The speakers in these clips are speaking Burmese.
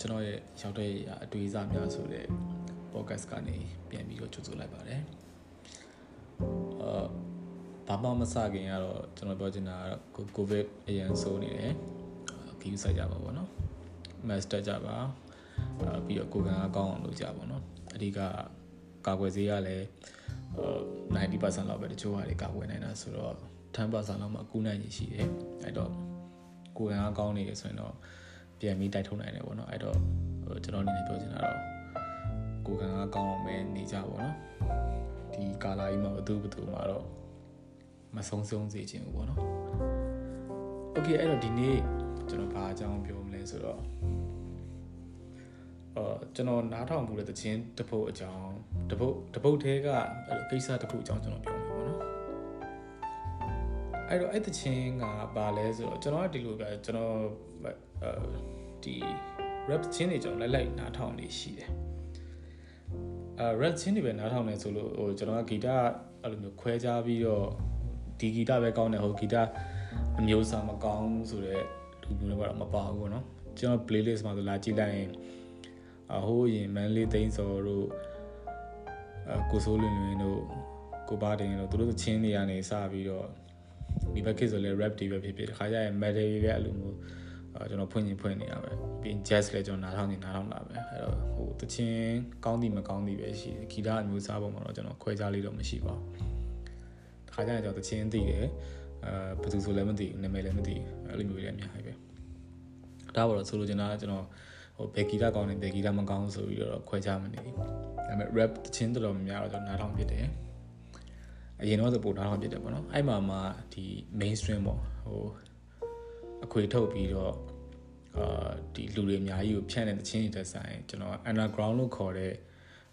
ကျွန်တော်ရဲ့ရောက်တဲ့အတွေ့အကြုံများဆိုတဲ့ podcast ကနေပြန်ပြီးတော့ကြိုဆိုလိုက်ပါတယ်အာဘာမှမစခင်ကတော့ကျွန်တော်ပြောချင်တာကတော့ကိုဗစ်အရင်ဆိုးနေတယ်ခီးဆိုင်ကြပါဘောနော် master ကြပါအာပြီးတော့ကိုကန်အကောင်းအောင်လုပ်ကြပါဘောနော်အဓိကကာကွယ်ဆေးရလည်း90%လောက်ပဲတချို့ဟာတွေကာကွယ်နိုင်တာဆိုတော့10%လောက်မှကူးနိုင်ရရှိတယ်အဲ့တော့ကိုကန်အကောင်းနေရဆိုရင်တော့ ပြန်ပြီးတိုက်ထုတ်နိုင်တယ်ပေါ့နော်အဲ့တော့ကျွန်တော်အနေနဲ့ပြောချင်တာတော့ကိုကန်ကကောင်းအောင်ပဲနေကြပါတော့ဒီကာလာကြီးမှာဘသူဘသူမှာတော့မဆုံးဆုံးစေခြင်းဘူးပေါ့နော်โอเคအဲ့တော့ဒီနေ့ကျွန်တော်ဘာအကြောင်းပြောမလဲဆိုတော့အော်ကျွန်တော်နားထောင်မှုတဲ့တခြင်းတပုတ်အကြောင်းတပုတ်တပုတ်သေးကအဲ့လိုကိစ္စတစ်ခုအကြောင်းကျွန်တော်ပြောမယ်ပေါ့နော်အဲ့တော့အဲ့တခြင်းကဘာလဲဆိုတော့ကျွန်တော်ကဒီလိုပဲကျွန်တော်အဲ ဒီ rap ချင်းတွေကျွန်တော်လိုက်လိုက်နားထောင်နေရှိတယ်အဲ rap ချင်းတွေပဲနားထောင်နေဆိုလို့ဟိုကျွန်တော်ကဂီတအဲ့လိုမျိုးခွဲခြားပြီးတော့ဒီဂီတပဲကောင်းတယ်ဟိုဂီတအမျိုးအစားမကောင်းဆိုတော့လူမျိုးတွေကတော့မပါဘူးပေါ့နော်ကျွန်တော် playlist မှာဆိုလာကြည့်လိုက်ရင်အဟိုးရင်မန်လေးသိန်းစော်တို့အကိုစိုးလွင်လွင်တို့ကိုပါတင်တို့သူတို့ချင်းတွေကနေစပြီးတော့ဒီဘက်ခေတ်ဆိုလဲ rap တွေပဲဖြစ်ဖြစ်တခါကျရင် metal တွေလည်းအဲ့လိုမျိုး ကျွန်တော်ဖွင့်ရင်ဖွင့်နေရပဲပြီး jazz လည်းကျွန်တော်နားထောင်နေနားထောင်လာပဲအဲ့တော့ဟိုတချင်းကောင်းသည်မကောင်းသည်ပဲရှိတယ်ဂီတအမျိုးအစားပုံမှာတော့ကျွန်တော်ခွဲခြားလေးတော့မရှိပါဘူးတခါကျရင်ကျွန်တော်တချင်းသိတယ်အဲဘယ်သူဆိုလည်းမသိဘူးနာမည်လည်းမသိဘူးအဲ့လိုမျိုးလည်းအများကြီးပဲဒါပါတော့ဆိုလိုချင်တာကကျွန်တော်ဟိုဘယ်ဂီတကောင်းနေဘယ်ဂီတမကောင်းဆိုပြီးတော့ခွဲခြားမနေဘူးဒါပေမဲ့ rap တချင်းတော်တော်များများတော့ကျွန်တော်နားထောင်ဖြစ်တယ်အရင်တော့သပို့နားထောင်ဖြစ်တယ်ပေါ့နော်အဲ့မှာမှဒီ mainstream ပေါ့ဟို အခွေထုတ်ပြီးတော့အာဒီလူတွေအများကြီးကိုဖြန့်တဲ့တခြင်းတွေတက်ဆိုင်ကျွန်တော် underground လို့ခေါ်တဲ့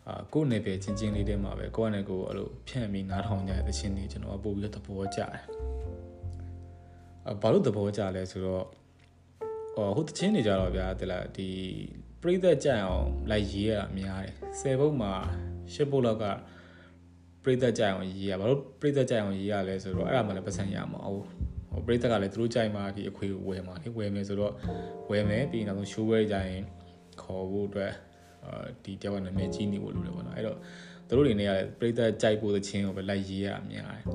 အာကိုယ်နယ်ပယ်ချင်းချင်းလေးတွေမှာပဲကိုယ့်အနေကိုအဲ့လိုဖြန့်ပြီးနားထောင်ကြတဲ့တခြင်းတွေကျွန်တော်ပို့ပြီးတော့သဘောကျတယ်အာဘာလို့သဘောကျလဲဆိုတော့ဟိုဟိုတခြင်းတွေကြတော့ဗျာတဲ့လားဒီပြိသက်ကြအောင်လိုက်ရေးရတာများတယ်10ဘုတ်မှာ10ဘုတ်လောက်ကပြိသက်ကြအောင်ရေးရဘာလို့ပြိသက်ကြအောင်ရေးရလဲဆိုတော့အဲ့ဒါမှလည်းပတ်စံရမှာအောင်ဟို ပရိသတ်ကလည်းသူတို့ကြိုက်မှဒီအခွေဝယ်မှာလေဝယ်မယ်ဆိုတော့ဝယ်မယ်ပြီးနောက်ဆုံး show ဝဲကြရင်ခေါ်ဖို့အတွက်အာဒီတယောက်ကနာမည်ကြီးနေဖို့လိုတယ်ပေါ့နော်အဲ့တော့သူတို့တွေနေရပရိသတ်ကြိုက်ဖို့သချင်းကိုပဲလိုက်ရေးရအများတယ်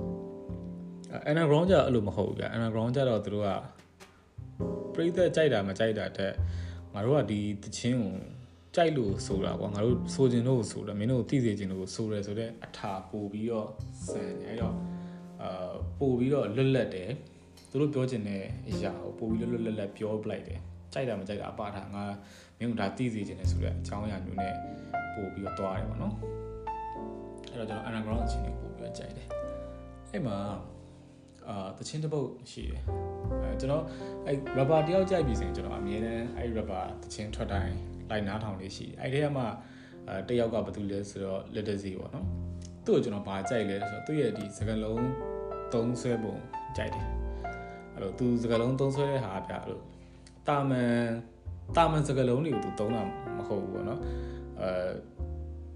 underground ကြအဲ့လိုမဟုတ်ဘူးဗျ underground ကြတော့သူတို့ကပရိသတ်ကြိုက်တာမကြိုက်တာတက်ငါတို့ကဒီသချင်းကိုကြိုက်လို့ဆိုတာကွာငါတို့ဆိုခြင်းလို့ဆိုတာမင်းတို့သိစေခြင်းလို့ဆိုရဲဆိုတော့အထာပို့ပြီးတော့ဆန်အဲ့တော့အာပို့ပြီးတော့လွတ်လပ်တယ် သူတို့ပြောချင်တဲ့အရာကိုပို့ပြီးလွတ်လွတ်လပ်လပ်ပြောပလိုက်တယ်ကြိုက်တာမကြိုက်တာအပါထားငါမင်းတို့ဒါသိစေချင်တယ်ဆိုတဲ့အကြောင်းအရာမျိုးနဲ့ပို့ပြီးတော့တွားတယ်ပေါ့နော်အဲ့တော့ကျွန်တော် underground အချင်းတွေပို့ပြီးတော့ကြိုက်တယ်အဲ့မှာအာတချင်းတစ်ပုတ်ရှိတယ်အဲကျွန်တော်အဲ့ rapper တယောက်ကြိုက်ပြီဆိုရင်ကျွန်တော်အမြဲတမ်းအဲ့ rapper တချင်းထွက်တိုင်းလိုက်နားထောင်လေးရှိတယ်အဲ့ဒီကမှအဲတယောက်ကဘာတူလဲဆိုတော့ little z ပေါ့နော်သူ့ကိုကျွန်တော်ဗာကြိုက်လဲဆိုတော့သူ့ရဲ့ဒီစကားလုံးသုံးဆွဲပုံကြိုက်တယ် အဲ့လိုသူစကားလုံးသုံးဆွဲတဲ့ဟာပြအဲ့လိုတာမန်တာမန်စကားလုံးတွေကိုသူသုံးတာမဟုတ်ဘူးပေါ့နော်အဲ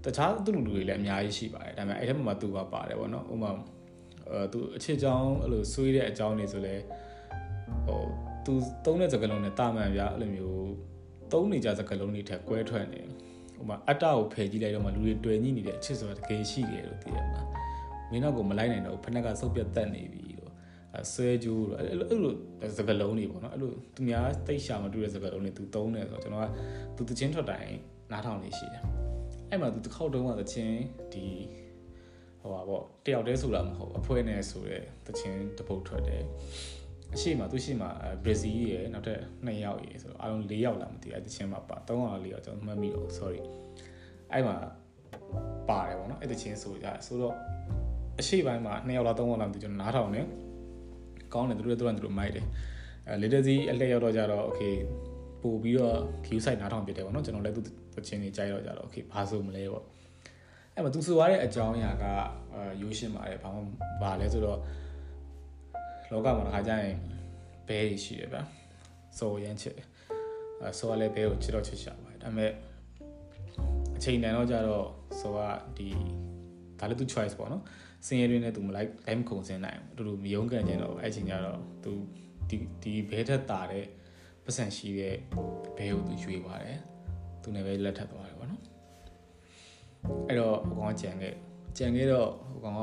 တခြားသူလူလူတွေလည်းအများကြီးရှိပါတယ်ဒါပေမဲ့အဲ့ထက်မှသူပါပါတယ်ပေါ့နော်ဥပမာအဲသူအချစ်ကြောင်းအဲ့လိုဆွေးတဲ့အကြောင်းတွေဆိုလဲဟိုသူသုံးတဲ့စကားလုံးနဲ့တာမန်ပြအဲ့လိုမျိုးသုံးနေကြစကားလုံးတွေထက်ကွဲထွက်နေဥပမာအတ္တကိုဖယ်ကြည့်လိုက်တော့မှလူတွေတွေ့ညိနေတဲ့အချစ်ဆိုတာတကယ်ရှိတယ်လို့သိရမှာမင်းတော့ကိုမလိုက်နိုင်တော့ဖက်နက်ကစုပ်ပြတ်တက်နေပြီ ဆွဲကြိုးတော့အဲ့လိုအဲ့လိုစကလုံးတွေပေါ့နော်အဲ့လိုသူများတိတ်ရှာမတူတဲ့စကလုံးတွေသူသုံးတယ်ဆိုတော့ကျွန်တော်ကသူတချင်းထွက်တိုင်းနားထောင်နေရှိတယ်အဲ့မှာသူတစ်ခေါက်တုန်းကတချင်းဒီဟိုပါပေါ့တယောက်တည်းဆိုတာမဟုတ်အဖွဲနဲ့ဆိုတဲ့တချင်းတပုတ်ထွက်တယ်အရှိမသူရှိမှာဘရာဇီးရယ်နောက်ထပ်2ယောက်ရယ်ဆိုတော့အားလုံး4ယောက်လာမသိအဲ့တချင်းမှာပါ3ယောက်4ယောက်ကျွန်တော်မှတ်မိတော့ sorry အဲ့မှာပါတယ်ပေါ့နော်အဲ့တချင်းဆိုကြဆိုတော့အရှိပိုင်းမှာ2ယောက်လား3ယောက်လားမသိကျွန်တော်နားထောင်နေ ကောင်းတယ်သူတို့လည်းသူတို့မိုက်တယ်အဲ later စီအလှည့်ရောက်တော့ကြတော့ okay ပို့ပြီးတော့ queue site နားထောင်ပြတယ်ပေါ့နော်ကျွန်တော်လည်းသူတချင်းနေကြိုက်တော့ကြတော့ okay ဘာဆိုမလဲပေါ့အဲ့မှာသူဆိုရတဲ့အကြောင်းအရာကအဲရိုးရှင်းပါတယ်ဘာမှဘာလဲဆိုတော့လောကမှာတစ်ခါကျရင်ဘဲတွေရှိတယ်ဗျာဆိုရမ်းချစ်အဲဆိုရလဲဘဲကိုချစ်တော့ချစ်ရှာပါတယ်ဒါပေမဲ့အချိန်တန်တော့ကြတော့ဆိုကဒီဒါလည်းသူ choice ပေါ့နော် စင်ရဲတွင်နဲ့သူမလိုက်လိုက်မခုံစင်းနိုင်ဘူးတူတူမယုံကန်ကျင်တော့အဲ့ချိန်ကျတော့သူဒီဒီဘဲထက်တာတဲ့ပတ်စံရှိတဲ့ဘဲကိုသူရွေးပါတယ်သူနဲ့ပဲလက်ထပ်သွားတယ်ပေါ့နော်အဲ့တော့ဟိုကောင်ကြံခဲ့ကြံခဲ့တော့ဟိုကောင်က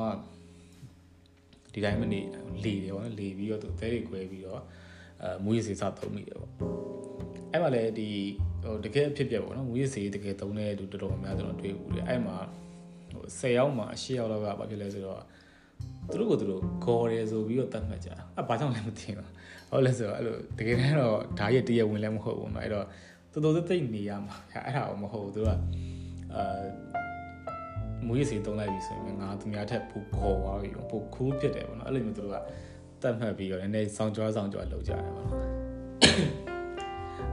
ဒီတိုင်းမနေလေတယ်ပေါ့နော်လေပြီးတော့သူသဲတွေ꿰ပြီးတော့အဲမူရစီစသုံးမိတယ်ပေါ့အဲ့မှာလည်းဒီဟိုတကယ်အဖြစ်ပြက်ပေါ့နော်မူရစီတကယ်သုံးတဲ့လူတော်တော်များများကျွန်တော်တွေ့ဘူးလေအဲ့မှာ ဟို10ယောက်မှာ10ယောက်လောက်ကဘာဖြစ်လဲဆိုတော့သူတို့ကသူတို့ခေါ်တယ်ဆိုပြီးတော့တတ်မှတ်ကြအဲ့ဘာကြောင့်လဲမသိဘူးဟုတ်လဲဆိုတော့အဲ့လိုတကယ်တမ်းတော့ဓာတ်ရဲ့တရဝင်လည်းမဟုတ်ဘူးနော်အဲ့တော့တော်တော်သိနေရမှာအဲ့ဒါမဟုတ်ဘူးသူကအာမူရစီတုံးလိုက်ပြီဆိုရင်ငါသူများထက်ပိုခေါ်သွားပြီပိုခူးဖြစ်တယ်ပေါ့နော်အဲ့လိုမျိုးသူတို့ကတတ်မှတ်ပြီးတော့နည်းနည်းစောင်းကြွားစောင်းကြွားလုပ်ကြတယ်ပေါ့နော်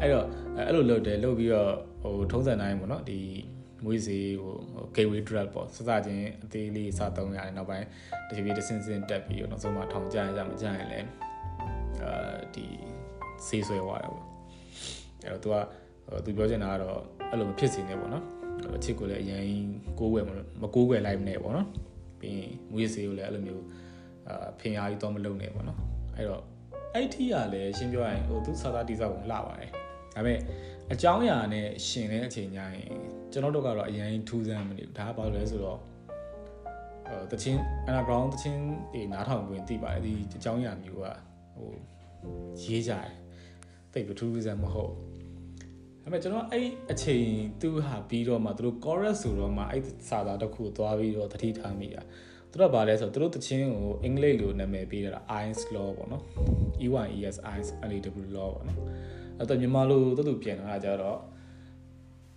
အဲ့တော့အဲ့လိုလုပ်တယ်လုပ်ပြီးတော့ဟိုထုံးစံတိုင်းပေါ့နော်ဒီ မွေးစီဟို gateway drug ပေါ့စစချင်းအသေးလေးစသုံးရတယ်နောက်ပိုင်းတချီပြီးတစင်းစင်းတက်ပြီးတော့နောက်ဆုံးမှထောင်ကြရကြမကြရင်လည်းအာဒီဆေးဆွဲသွားတယ်ပေါ့အဲ့တော့ तू ကသူပြောချင်တာကတော့အဲ့လိုမဖြစ်စေနဲ့ပေါ့နော်အချစ်ကိုလည်းအရင်ကိုးွယ်မကိုးွယ်လိုက်မနဲ့ပေါ့နော်ပြီးရင်မွေးစေးကိုလည်းအဲ့လိုမျိုးအာဖင်အားကြီးတော့မလုပ်နဲ့ပေါ့နော်အဲ့တော့အဲ့ထီကလည်းရှင်းပြောရရင်ဟိုသူစာသားတိစောက်ကိုလှပါတယ် ဒါပေမဲ့အကြောင်းအရာနဲ့ရှင်တဲ့အချိန်ကျရင်ကျွန်တော်တို့ကတော့အရင်ထူးဆန်းမနေဘူးဒါကဘာလို့လဲဆိုတော့အဲတချင်းအနာဘရောင်းတချင်းဒီနားထောင်ဝင်သိပါတယ်ဒီအကြောင်းအရာမျိုးကဟိုရေးကြတယ်တိတ်ပြီးထူးဆန်းမဟုတ်ဒါပေမဲ့ကျွန်တော်အဲ့အချိန်သူဟာပြီးတော့မှသူတို့ chorus ဆိုတော့မှအဲ့စာသားတစ်ခုသွားပြီးတော့တတိထားမိတာသူတို့ကဘာလဲဆိုတော့သူတို့တချင်းကိုအင်္ဂလိပ်လိုနာမည်ပေးတာ Ice Law ပေါ့နော် E1ES Ice LAW Law ပေါ့နော် အဲ့တော့မြန်မာလိုတူတူပြန်လာကြတော့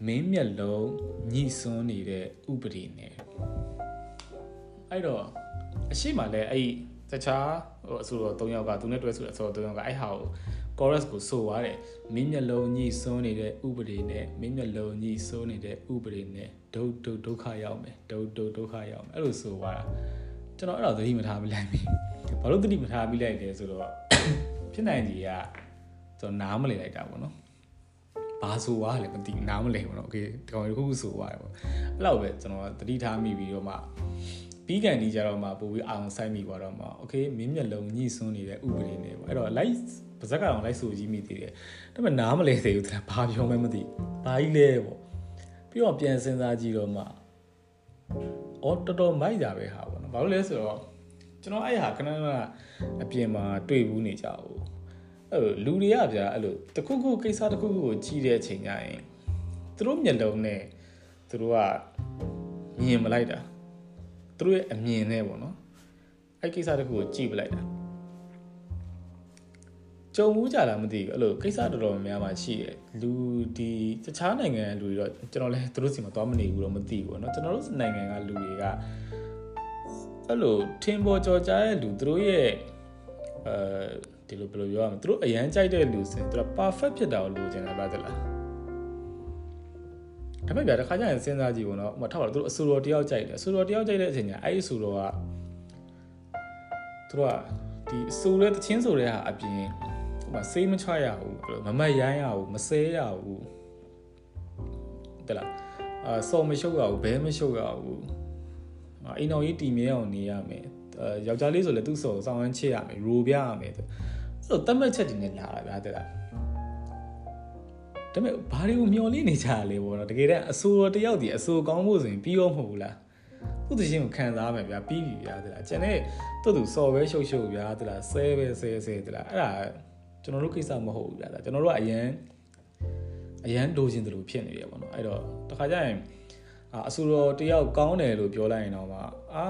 မင်းမျက်လုံးညှိစွန်းနေတဲ့ဥပဒေနဲ့အဲ့တော့အရှိမလဲအဲ့တခြားဟိုအဆိုတော့၃ယောက်ကသူနဲ့တွဲဆိုတဲ့အဆိုတော့၃ယောက်ကအဲ့ဟာကို chorus ကိုဆိုသွားတယ်မင်းမျက်လုံးညှိစွန်းနေတဲ့ဥပဒေနဲ့မင်းမျက်လုံးညှိစွန်းနေတဲ့ဥပဒေနဲ့ဒုဒုဒုက္ခရောက်မယ်ဒုဒုဒုက္ခရောက်မယ်အဲ့လိုဆိုသွားတာကျွန်တော်အဲ့တော့သတိမထားမိလိုက်ဘူးဘာလို့သတိမထားမိလိုက်လဲဆိုတော့ဖြစ်နိုင်ကြီးက ကျွန်တော်နားမလည်လိုက်တာပေါ့နော်ဘာဆိုသွားလဲမသိနားမလည်ဘူးနော်โอเคဒီကောင်တစ်ခုခုဆိုသွားတယ်ပေါ့အဲ့လောက်ပဲကျွန်တော်သတိထားမိပြီးတော့မှပြီးကန်ဒီကြတော့မှပို့ပြီးအောင်ဆိုင်မိသွားတော့မှโอเคမင်းမျက်လုံးညှိစွန်းနေတဲ့ဥပဒေနဲ့ပေါ့အဲ့တော့ like ပါဇက်ကောင်လိုက်ဆိုကြီးမိသေးတယ်ဒါပေမဲ့နားမလဲသေးဘူးတဲ့ဘာပြောမှမသိဘာကြီးလဲပေါ့ပြီးတော့ပြန်စဉ်းစားကြည့်တော့မှအော်တော်တော်မိုက်တာပဲဟာပေါ့နော်ဘာလို့လဲဆိုတော့ကျွန်တော်အဲ့ဟာခဏခဏအပြင်မှာတွေ့ဘူးနေကြဘူး အဲ့လိုလူတွေကဗျာအဲ့လိုတခုခုကိစ္စတခုခုကိုကြည့်တဲ့အချိန်ကျရင်သူတို့မျက်လုံးနဲ့သူတို့ကမြင်မလိုက်တာသူတို့ရဲ့အမြင်နဲ့ပေါ့နော်အဲ့ကိစ္စတခုကိုကြည့်ပလိုက်တာကြုံမှုကြလားမသိဘူးအဲ့လိုကိစ္စတော်တော်များများရှိတယ်လူဒီတခြားနိုင်ငံလူတွေတော့ကျွန်တော်လည်းသူတို့စီမှာသွားမနေဘူးတော့မသိဘူးပေါ့နော်ကျွန်တော်တို့နိုင်ငံကလူတွေကအဲ့လိုထင်ပေါ်ကျော်ကြားတဲ့လူသူတို့ရဲ့အဲ ဒီလိုဘယ်လိုပြောရမလဲသူတို့အရန်ကြိုက်တဲ့လူစင်သူတို့ perfect ဖြစ်တာကိုလိုချင်တာပါတလားဒါပေမဲ့ဗျာတခါကျရင်စဉ်းစားကြည့်ပေါ့နော်ဥပမာထောက်ပါတော့သူတို့အဆူတော်တယောက်ကြိုက်တယ်အဆူတော်တယောက်ကြိုက်တဲ့အချိန်ကျအဲ့ဒီအဆူတော်ကသူတို့ကဒီအဆူတဲ့တချင်းဆိုတဲ့ဟာအပြင်ဟိုမှာစေးမချရဘူးမမတ်ရိုင်းရဘူးမဆဲရဘူးတလားအာစော်မရှုပ်ရဘူးဘဲမရှုပ်ရဘူးအိမ်တော်ကြီးတည်မြဲအောင်နေရမယ်အဲယောက်ျားလေးဆိုလည်းသူ့စော်စောင်းဝမ်းချစ်ရမယ်ရိုပြရမယ်အဲ့ လိုတတ်မှတ်ချက်တွေနဲ့လာတာဗျာတဲ့လားဒါပေမဲ့ဘာတွေကိုမျောလင်းနေကြရလဲပေါ့နော်တကယ်တမ်းအဆိုတော်တယောက်ဒီအဆိုကောင်းဖို့ဆိုရင်ပြီးရောမဟုတ်ဘူးလားသူ့တခြင်းကိုခံစားမယ်ဗျာပြီးပြီဗျာတဲ့လားကျန်တဲ့သူ့သူစော်ပဲရှုပ်ရှုပ်ဗျာတဲ့လားဆဲပဲဆဲဆဲတဲ့လားအဲ့ဒါကျွန်တော်တို့ကိစ္စမဟုတ်ဘူးဗျာကျွန်တော်တို့ကအရန်အရန်လိုချင်တယ်လို့ဖြစ်နေတယ်ပေါ့နော်အဲ့တော့တခါကျရင်အဆူတော်တယောက်ကောင်းတယ်လို့ပြောလိုက်ရင်တော့မှအာ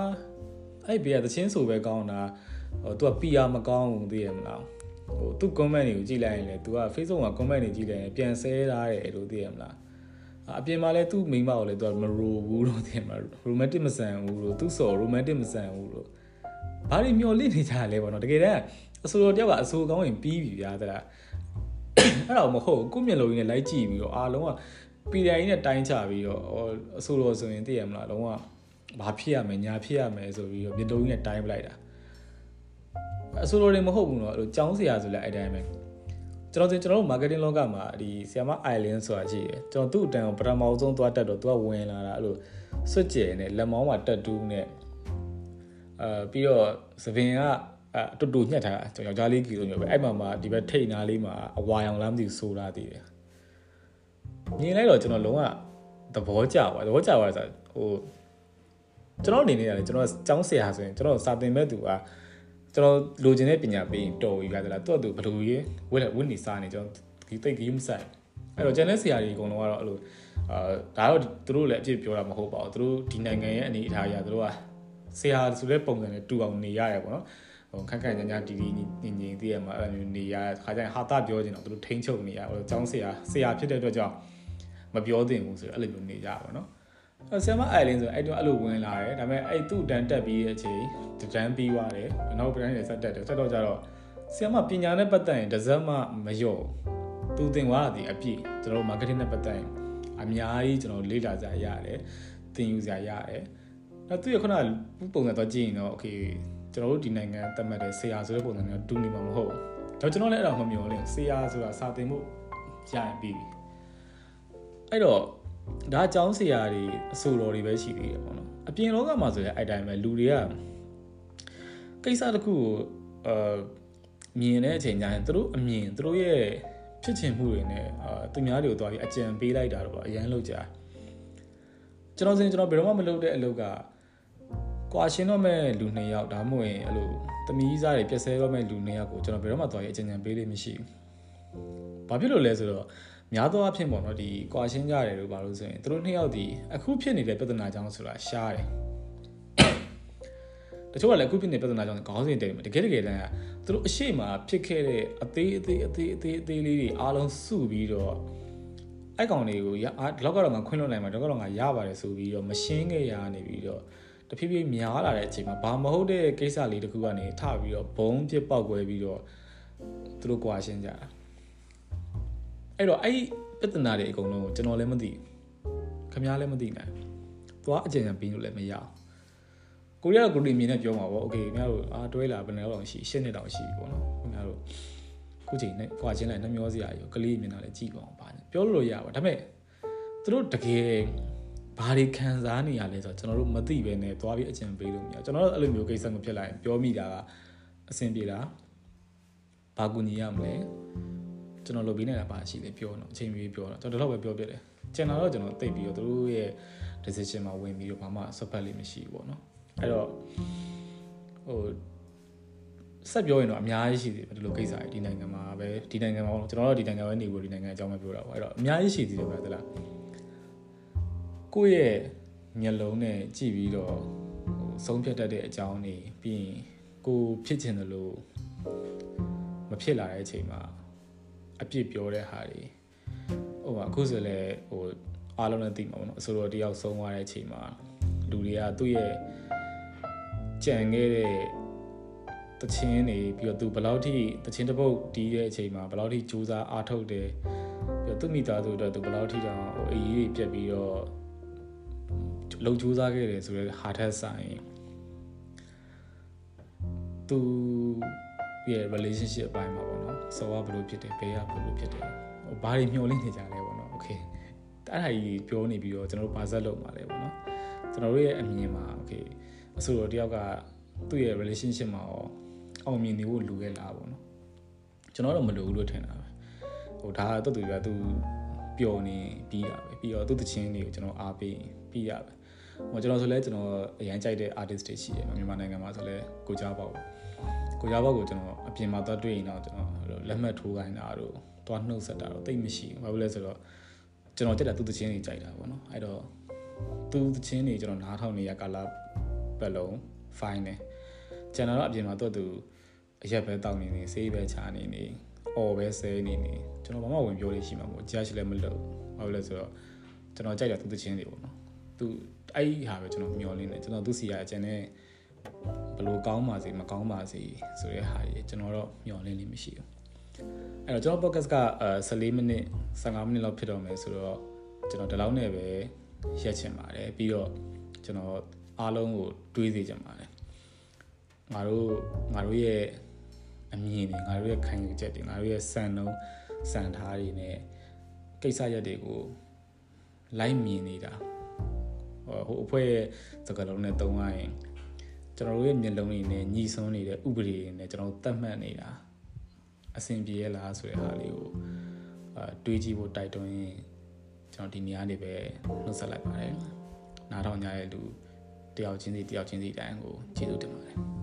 အဲ့ဘေးကသချင်းဆိုပဲကောင်းတာဟို तू က PR မကောင်းဘူးသိရမလား ဟိုသူ comment တွေကိုကြည့်လိုက်ရင်လေ तू က Facebook မှာ comment တွေကြည့်လိုက်ရင်ပြန်ဆဲထားတယ်လို့သိရမလားအပြင်မှာလဲသူ့မိန်းမကိုလည်း तू မရိုဘူးလို့သိရမလား romantic မဆန်ဘူးလို့သူစော် romantic မဆန်ဘူးလို့ဘာတွေမျောလင့်နေကြလဲပေါ့နော်တကယ်တမ်းအဆိုတော်တယောက်ကအဆိုကောင်းရင်ပြီးပြီဗျာတဲ့လားအဲ့တော့မဟုတ်ကိုမျက်လုံးကြီးနဲ့လိုက်ကြည့်ပြီးတော့အားလုံးကပီတိုင်နဲ့တိုင်းချပြီးတော့အဆိုတော်ဆိုရင်သိရမလားလုံးဝဘာဖြစ်ရမယ်ညာဖြစ်ရမယ်ဆိုပြီးတော့မျက်လုံးကြီးနဲ့တိုင်းပလိုက်တာ အဆိုတော်တွေမဟုတ်ဘူးနော်အဲ့လိုចောင်းစရာဆိုလဲအဲ့တိုင်းပဲကျွန်တော်ကျွန်တော်တို့ marketing လောကမှာဒီဆီယမ island ဆိုတာရှိတယ်ကျွန်တော်သူ့အတန်ကိုပထမဆုံးသွားတက်တော့သူကဝင်လာတာအဲ့လိုစွတ်ကျဲနဲ့လက်မောင်းမှာတက်တူးနဲ့အာပြီးတော့သပင်ကအတူတူညှက်ထားတာကျွန်တော်ယောက်ျားလေးကီလိုမျိုးပဲအဲ့မှာမှဒီဘက်ထိတ်နာလေးမှာအဝါရောင်လားမသိဘူးဆိုတာတည်တယ်မြင်လိုက်တော့ကျွန်တော်လုံးဝသဘောကျပါသဘောကျပါဆိုဟိုကျွန်တော်အနေနဲ့လည်းကျွန်တော်ကျောင်းဆရာဆိုရင်ကျွန်တော်စာသင်မဲ့သူက ကျွန်တော်လိုချင်တဲ့ပညာပေးရင်တော်ပြီလားသူကသူဘယ်လိုရေးဝက်ဝက်နေစားနေကျွန်တော်ဒီတိတ်ကြီးမဆိုင်အဲ့တော့ကျန်တဲ့ဆရာတွေအကုန်လုံးကတော့အဲ့လိုအာဒါတော့သူတို့လည်းအပြစ်ပြောတာမဟုတ်ပါဘူးသူတို့ဒီနိုင်ငံရဲ့အနေအထားအရသူတို့ကဆရာဆိုတဲ့ပုံစံနဲ့တူအောင်နေရတယ်ပေါ့နော်ဟိုခက်ခက်ညံ့ညံ့တီတီညင်ညင်တည်းရမှာအဲ့လိုမျိုးနေရခါကျရင်ဟာတာပြောချင်တော့သူတို့ထိန်းချုပ်နေရဟိုကျောင်းဆရာဆရာဖြစ်တဲ့အတွက်ကြောင့်မပြောသင့်ဘူးဆိုတော့အဲ့လိုမျိုးနေကြပါတော့အဲ ဆရာမအိုင်လင်းဆိုအဲ့တော့အဲ့လိုဝင်လာတယ်ဒါပေမဲ့အဲ့သူ့တန်းတက်ပြီးတဲ့အချိန်တန်းပြီးသွားတယ်နောက်ပြန်နေဆက်တက်တယ်ဆက်တော့ကြတော့ဆရာမပညာနဲ့ပတ်သက်ရင်တစ်စက်မှမလျော့သူသင်သွားတာဒီအပြည့်ကျွန်တော်တို့ marketing နဲ့ပတ်သက်ရင်အများကြီးကျွန်တော်လေ့လာကြရတယ်သင်ယူကြရတယ်နောက်သူရခုနပုံစံတော့ကြည့်ရင်တော့ okay ကျွန်တော်တို့ဒီနိုင်ငံတတ်မှတ်တဲ့ဆရာဆိုတဲ့ပုံစံမျိုးတူနေမှာမဟုတ်တော့ကျွန်တော်လည်းအဲ့တော့မမျော်လင့်ဆရာဆိုတာစာသင်မှုရရင်ပြီးပြီအဲ့တော့ ဒါအကြောင်းဆရာတွေအဆိုတော်တွေပဲရှိသေးတယ်ပေါ့နော်အပြင်လောကမှာဆိုရင်အဲ့တိုင်းပဲလူတွေကကိစ္စတစ်ခုကိုအာမြင်တဲ့အချိန်ကျရင်သူတို့အမြင်သူတို့ရဲ့ဖြစ်ချင်မှုတွေနဲ့အာသူများတွေကိုသွားပြီးအကြံပေးလိုက်တာတော့အရန်လောက်ကြာကျွန်တော်စင်ကျွန်တော်ဘယ်တော့မှမလုပ်တဲ့အလုပ်ကကွာရှင်းတော့မဲ့လူနှစ်ယောက်ဒါမှမဟုတ်ရင်အဲ့လိုသမီးစားတွေပြက်ဆဲတော့မဲ့လူနှစ်ယောက်ကိုကျွန်တော်ဘယ်တော့မှသွားပြီးအကြံဉာဏ်ပေးလို့မရှိဘူး။ဘာဖြစ်လို့လဲဆိုတော့ များသောအားဖြင့်ပေါ့နော်ဒီကွာရှင်းကြတယ်လို့ဘာလို့ဆိုရင်သူတို့နှစ်ယောက်ဒီအခုဖြစ်နေတဲ့ပြဿနာကြောင့်ဆိုတာရှားတယ်တချို့ကလည်းအခုဖြစ်နေတဲ့ပြဿနာကြောင့်ခေါင်းစဉ်တိတ်မှာတကယ်တကယ်တမ်းကသူတို့အရှိမဖြစ်ခဲ့တဲ့အသေးအသေးအသေးအသေးအသေးလေးတွေအားလုံးစုပြီးတော့အဲ့ကောင်တွေကိုရဒီလောက်ကတော့ငါခွင့်လွှတ်နိုင်မှာတော့ကတော့ငါရပါတယ်ဆိုပြီးတော့မရှင်းခဲ့ရနေပြီးတော့တဖြည်းဖြည်းများလာတဲ့အချိန်မှာဘာမဟုတ်တဲ့ကိစ္စလေးတခုကနေထပြီးတော့ဘုံပြစ်ပေါက်ကွဲပြီးတော့သူတို့ကွာရှင်းကြတာ အဲ့တော့အဲ့ပြဿနာတွေအကုန်လုံးကိုကျွန်တော်လည်းမသိခမ ्या လည်းမသိနိုင်သွားအကျဉ်းချပြီးလို့လည်းမရကိုရီးယားဂရုတီမြင်နဲ့ပြောမှာပေါ့โอเคခင်ဗျားတို့အာတွဲလာဘယ်နှစ်လောက်ရှိရှစ်နှစ်တောင်ရှိပြီပေါ့နော်ခင်ဗျားတို့ခုချိန်နဲ့ကွာချင်းလိုက်နှမျောစရာရောကလေးမြင်တာလည်းကြည့်ပါအောင်ပါပြောလို့ရပါဒါပေမဲ့သူတို့တကယ်ဘာတွေခံစားနေရလဲဆိုတော့ကျွန်တော်တို့မသိပဲနဲ့သွားပြီးအကြံပေးလို့မရကျွန်တော်တို့အဲ့လိုမျိုးကိစ္စမဖြစ်လာရင်ပြောမိတာကအဆင်ပြေလားဘာကူညီရမလဲ ကျွန်တော်လုပ်ပြီးနေတာပါရှိတယ်ပြောတော့အချိန်ကြီးပြောတော့ကျွန်တော်တော့ပဲပြောပြတယ်ကျန်တာတော့ကျွန်တော်သိပြီးတော့သူတို့ရဲ့ decision မှာဝင်ပြီးတော့ဘာမှဆွတ်ဖက်လေးမရှိဘူးပေါ့နော်အဲ့တော့ဟိုဆက်ပြောရင်တော့အများကြီးရှိသေးတယ်ဒီလိုကိစ္စတွေဒီနိုင်ငံမှာပဲဒီနိုင်ငံမှာကျွန်တော်တို့ဒီနိုင်ငံပဲနေဖို့ဒီနိုင်ငံအကြောင်းပဲပြောတာပေါ့အဲ့တော့အများကြီးရှိသေးတယ်ဗျာသလားကိုယ့်ရဲ့မျက်လုံးနဲ့ကြည့်ပြီးတော့ဟိုဆုံးဖြတ်တတ်တဲ့အကြောင်းတွေပြီးရင်ကိုဖြစ်ချင်တယ်လို့မဖြစ်လာတဲ့အချိန်မှာ အပြစ်ပြောတဲ့ဟာတွေဟိုအခုဆိုလဲဟိုအားလုံးလည်းသိမှာပေါ့နော်အဆိုတော်တယောက်ဆုံးသွားတဲ့အချိန်မှာလူတွေကသူ့ရဲ့ကြံခဲ့တဲ့တချင်းနေပြီးတော့သူဘယ်လောက်ထိတချင်းတစ်ပုတ်တီးတဲ့အချိန်မှာဘယ်လောက်ထိစူးစမ်းအားထုတ်တယ်ပြီးတော့သူ့မိသားစုအတွက်သူဘယ်လောက်ထိတောင်ဟိုအရေးကြီးပြက်ပြီးတော့လုံစူးစမ်းခဲ့တယ်ဆိုတော့ဟာထက်ဆိုင်သူရဲ့ relationship အပိုင်းမှာပေါ့နော် ဆောကဘယ်လိုဖြစ်တယ်ဘယ်ကဘယ်လိုဖြစ်တယ်ဟိုဘာတွေမျှော်လင့်နေကြလဲပေါ့နော်โอเคအဲ့ဒါကြီးပြောနေပြီးတော့ကျွန်တော်တို့ဘာဆက်လုပ်မှာလဲပေါ့နော်ကျွန်တော်တို့ရဲ့အမြင်မှာโอเคအဆိုတော်တယောက်ကသူ့ရဲ့ relationship မှာရောအောင်မြင်နေဖို့လိုခဲ့လားပေါ့နော်ကျွန်တော်တော့မလိုဘူးလို့ထင်တာပဲဟိုဒါကတော်တူကသူပျော်နေပြီးတာပဲပြီးတော့သူ့တခြင်းတွေကိုကျွန်တော်အားပေးပြီးရပဲဟိုကျွန်တော်ဆိုလဲကျွန်တော်အရန်ကြိုက်တဲ့ artist တွေရှိတယ်မြန်မာနိုင်ငံမှာဆိုလဲကိုကြားပေါ က်ကိုကြားပေါက်ကိုကျွန်တော်အပြင်မှာသွားတွေ့ရင်တော့ကျွန်တော်လက်မှတ်ထိုးခိုင်းတာတို့သွားနှုတ်ဆက်တာတော့တိတ်မရှိဘူးဘာလို့လဲဆိုတော့ကျွန်တော်ကြက်တာသူ့တခြင်းတွေကြိုက်တာပေါ့နော်အဲ့တော့သူ့တခြင်းတွေကျွန်တော်နားထောင်နေရကာလပတ်လုံး fine တယ်ကျွန်တော်တော့အပြင်မှာတော့သူအရက်ပဲတောက်နေနေဆေးပဲချာနေနေအော်ပဲဆဲနေနေကျွန်တော်ဘာမှဝင်ပြောလို့ရှိမှာပေါ့ကြားရှိလည်းမလုပ်ဘာလို့လဲဆိုတော့ကျွန်တော်ကြိုက်တာသူတခြင်းတွေပေါ့နော်သူအဲ့ဒီဟာပဲကျွန်တော်မျှော်လင့်တယ်ကျွန်တော်သူစီရအကျန်နဲ့ ဘလို့ကောင်းပါစေမကောင်းပါစေဆိုတဲ့ဟာကြီးကျွန်တော်တော့မျှော်လင့်နေမရှိဘူးအဲ့တော့ကျွန်တော် podcast က14မိနစ်15မိနစ်လောက်ဖြစ်တော့မယ်ဆိုတော့ကျွန်တော်ဒီလောက်နဲ့ပဲရက်ချင်ပါတယ်ပြီးတော့ကျွန်တော်အားလုံးကိုတွေးစေချင်ပါတယ်ငါတို့ငါတို့ရဲ့အမြင်တွေငါတို့ရဲ့ခံယူချက်တွေငါတို့ရဲ့စံနှုန်းစံထားတွေနဲ့ကိစ္စရက်တွေကိုလိုက်မြင်နေတာဟိုအဖွဲ့ရဲ့စကားလုံးနဲ့တုံးရရင် ကျွန်တော်တို့ရဲ့မျက်လုံးတွေနဲ့ညီစွန်းနေတဲ့ဥပဒေတွေနဲ့ကျွန်တော်သတ်မှတ်နေတာအဆင်ပြေရလားဆိုတဲ့ဟာလေးကိုအာတွေးကြည့်ဖို့တိုက်တွန်းရင်ကျွန်တော်ဒီနေရာနေပဲနှုတ်ဆက်လိုက်ပါတယ်နားထောင်ကြတဲ့လူတယောက်ချင်းစီတယောက်ချင်းစီတိုင်းကိုကျေးဇူးတင်ပါတယ်